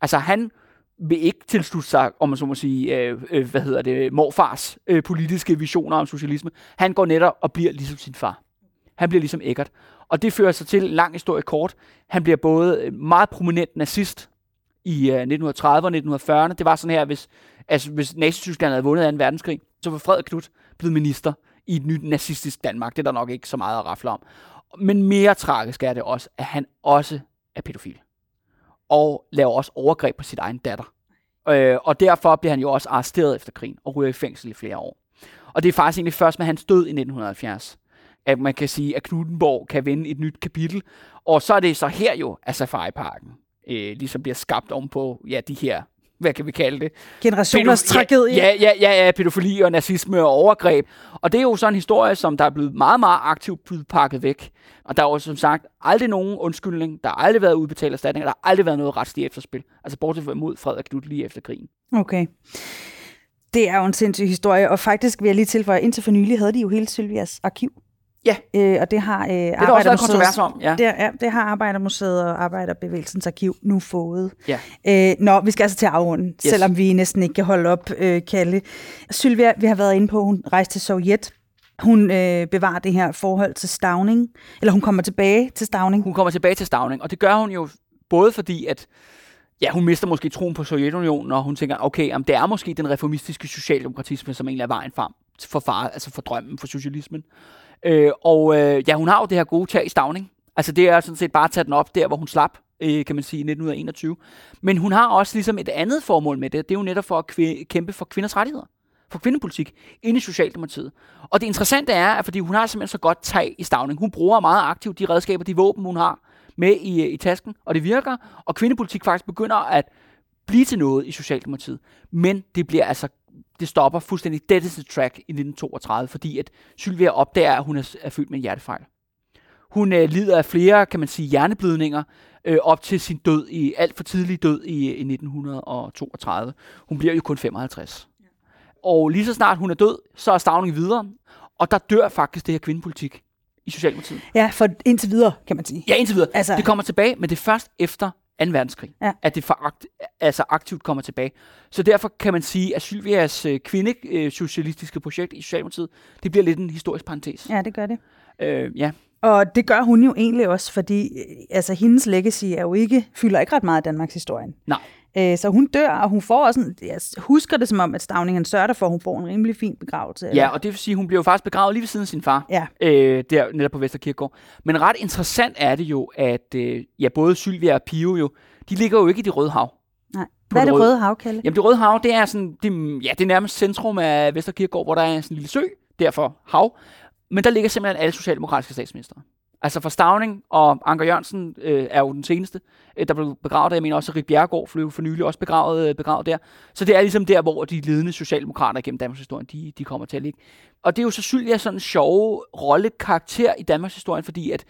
Altså han vil ikke tilslutte sig, om man så må sige, øh, øh, hvad hedder det, morfars øh, politiske visioner om socialisme. Han går netop og bliver ligesom sin far. Han bliver ligesom Eckert. Og det fører sig til, lang historie kort, han bliver både øh, meget prominent nazist i øh, 1930'erne og 1940'erne. Det var sådan her, hvis, altså, hvis Nazi-Tyskland havde vundet 2. verdenskrig, så var Frederik Knud blevet minister i et nyt nazistisk Danmark. Det er der nok ikke så meget at rafle om. Men mere tragisk er det også, at han også er pædofil og laver også overgreb på sit egen datter. Øh, og derfor bliver han jo også arresteret efter krigen og ryger i fængsel i flere år. Og det er faktisk egentlig først med hans død i 1970, at man kan sige, at Knuttenborg kan vende et nyt kapitel. Og så er det så her jo, at Safari-parken øh, ligesom bliver skabt om på ja, de her hvad kan vi kalde det? Generationers Pædof- tragedie. Ja, ja, ja, ja, pædofili og nazisme og overgreb. Og det er jo sådan en historie, som der er blevet meget, meget aktivt blevet pakket væk. Og der er jo som sagt aldrig nogen undskyldning. Der har aldrig været udbetalt erstatning. Der har aldrig været noget retsligt efterspil. Altså bortset fra mod Frederik Knud lige efter krigen. Okay. Det er jo en sindssyg historie, og faktisk vil jeg lige tilføje, indtil for nylig havde de jo hele Sylvias arkiv. Ja. Øh, og det har øh, det er også kontrovers om. Ja. Det, ja, det har Arbejdermuseet og Arbejderbevægelsens arkiv nu fået. Ja. Øh, nå, vi skal altså til afrunden, yes. selvom vi næsten ikke kan holde op, øh, Kalle. Sylvia, vi har været inde på, hun rejste til Sovjet. Hun øh, bevarer det her forhold til Stavning, eller hun kommer tilbage til Stavning. Hun kommer tilbage til Stavning, og det gør hun jo både fordi, at ja, hun mister måske troen på Sovjetunionen, og hun tænker, okay, jamen, det er måske den reformistiske socialdemokratisme, som egentlig er vejen frem for, far, altså for drømmen for socialismen. Øh, og øh, ja, hun har jo det her gode tag i stavning. Altså det er sådan set bare at tage den op der, hvor hun slap, øh, kan man sige, i 1921. Men hun har også ligesom et andet formål med det. Det er jo netop for at kv- kæmpe for kvinders rettigheder. For kvindepolitik inde i Socialdemokratiet. Og det interessante er, at fordi hun har simpelthen så godt tag i stavning. Hun bruger meget aktivt de redskaber, de våben, hun har med i, øh, i tasken, og det virker. Og kvindepolitik faktisk begynder at blive til noget i Socialdemokratiet. Men det bliver altså det stopper fuldstændig dead is track i 1932, fordi at Sylvia opdager, at hun er, er født med en hjertefejl. Hun øh, lider af flere, kan man sige, hjerneblødninger øh, op til sin død, i alt for tidlig død i, i 1932. Hun bliver jo kun 55. Ja. Og lige så snart hun er død, så er Stavning videre, og der dør faktisk det her kvindepolitik i Socialdemokratiet. Ja, for indtil videre, kan man sige. Ja, indtil videre. Altså... Det kommer tilbage, men det er først efter 2. verdenskrig. Ja. At det for akt, altså aktivt kommer tilbage. Så derfor kan man sige, at Sylvias øh, kvindesocialistiske projekt i Socialdemokratiet, det bliver lidt en historisk parentes. Ja, det gør det. Øh, ja. Og det gør hun jo egentlig også, fordi øh, altså, hendes legacy er jo ikke, fylder ikke ret meget af Danmarks historien. Nej. Øh, så hun dør, og hun får også en, jeg husker det som om, at Stavning han sørger for, at hun får en rimelig fin begravelse. Ja, og det vil sige, at hun bliver jo faktisk begravet lige ved siden af sin far. Ja. Øh, der netop på Vesterkirkegård. Men ret interessant er det jo, at øh, ja, både Sylvia og Pio jo, de ligger jo ikke i det røde hav. Nej. Hvad er det røde hav, Kalle? Jamen det røde hav, det er sådan, det, ja, det er nærmest centrum af Vesterkirkegård, hvor der er sådan en lille sø, derfor hav. Men der ligger simpelthen alle socialdemokratiske statsminister. Altså for Stavning og Anker Jørgensen øh, er jo den seneste, øh, der blev begravet der. Jeg mener også, at Rik Bjerregaard blev for nylig også begravet, øh, begravet der. Så det er ligesom der, hvor de ledende socialdemokrater gennem Danmarks historie, de, de kommer til at ligge. Og det er jo så Sylvia sådan en sjov rollekarakter i Danmarks historie, fordi at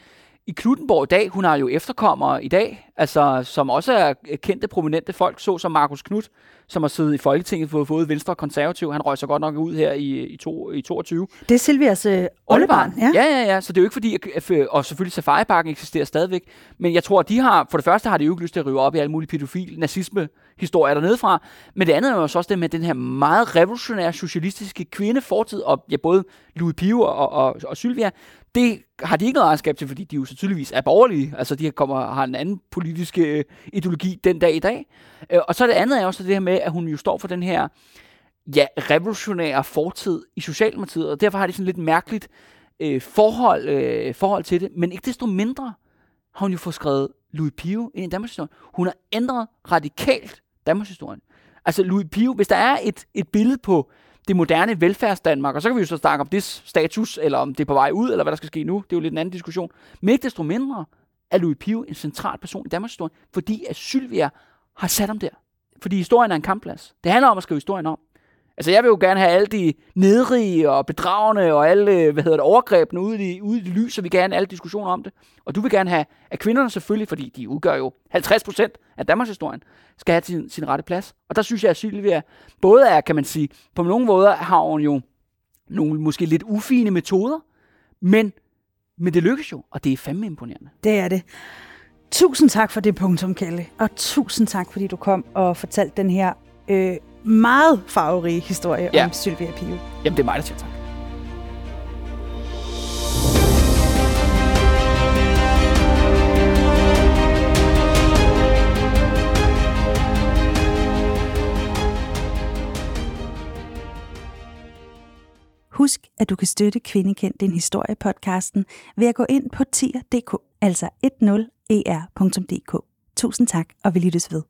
i Knuttenborg i dag, hun har jo efterkommere i dag, altså som også er kendte, prominente folk, så som Markus Knudt, som har siddet i Folketinget for både Venstre og Konservativ. Han røg så godt nok ud her i, i, to, i 22. Det er Silvias øh, oldebarn. Ja. ja, ja, ja. Så det er jo ikke fordi, at, at, og selvfølgelig Safari-parken eksisterer stadigvæk, men jeg tror, at de har, for det første har de jo ikke lyst til at rive op i alle mulige pædofil, nazisme historier dernede fra, men det andet er jo også det med den her meget revolutionære socialistiske kvindefortid, og ja, både Louis Pio og, og, og Sylvia, det har de ikke noget ejerskab til, fordi de jo så tydeligvis er borgerlige. Altså, de kommer, har en anden politisk øh, ideologi den dag i dag. Øh, og så det andet er også det her med, at hun jo står for den her ja, revolutionære fortid i Socialdemokratiet, og derfor har de sådan lidt mærkeligt øh, forhold, øh, forhold til det. Men ikke desto mindre har hun jo fået skrevet Louis Pio ind i Danmarks historie. Hun har ændret radikalt Danmarks historien. Altså Louis Pio, hvis der er et, et billede på det moderne velfærdsdanmark, og så kan vi jo så snakke om det status, eller om det er på vej ud, eller hvad der skal ske nu. Det er jo lidt en anden diskussion. Men ikke desto mindre er Louis Pio en central person i Danmarks historie, fordi at Sylvia har sat ham der. Fordi historien er en kampplads. Det handler om at skrive historien om. Altså, jeg vil jo gerne have alle de nedrige og bedragende og alle, øh, hvad hedder det, overgrebene ude i, ude i det lys, så vi gerne have alle diskussioner om det. Og du vil gerne have, at kvinderne selvfølgelig, fordi de udgør jo 50 procent af Danmarks historien, skal have sin, sin rette plads. Og der synes jeg, at Sylvia både er, kan man sige, på nogle måder har hun jo nogle måske lidt ufine metoder, men, men det lykkes jo, og det er fandme imponerende. Det er det. Tusind tak for det punktum, Kalle. Og tusind tak, fordi du kom og fortalte den her øh, meget farverige historie Ja. om Sylvia Pio. Jamen, det er mig, der siger tak. Husk, at du kan støtte Kvindekend din historie podcasten ved at gå ind på tier.dk, altså 10er.dk. Tusind tak, og vi lyttes ved.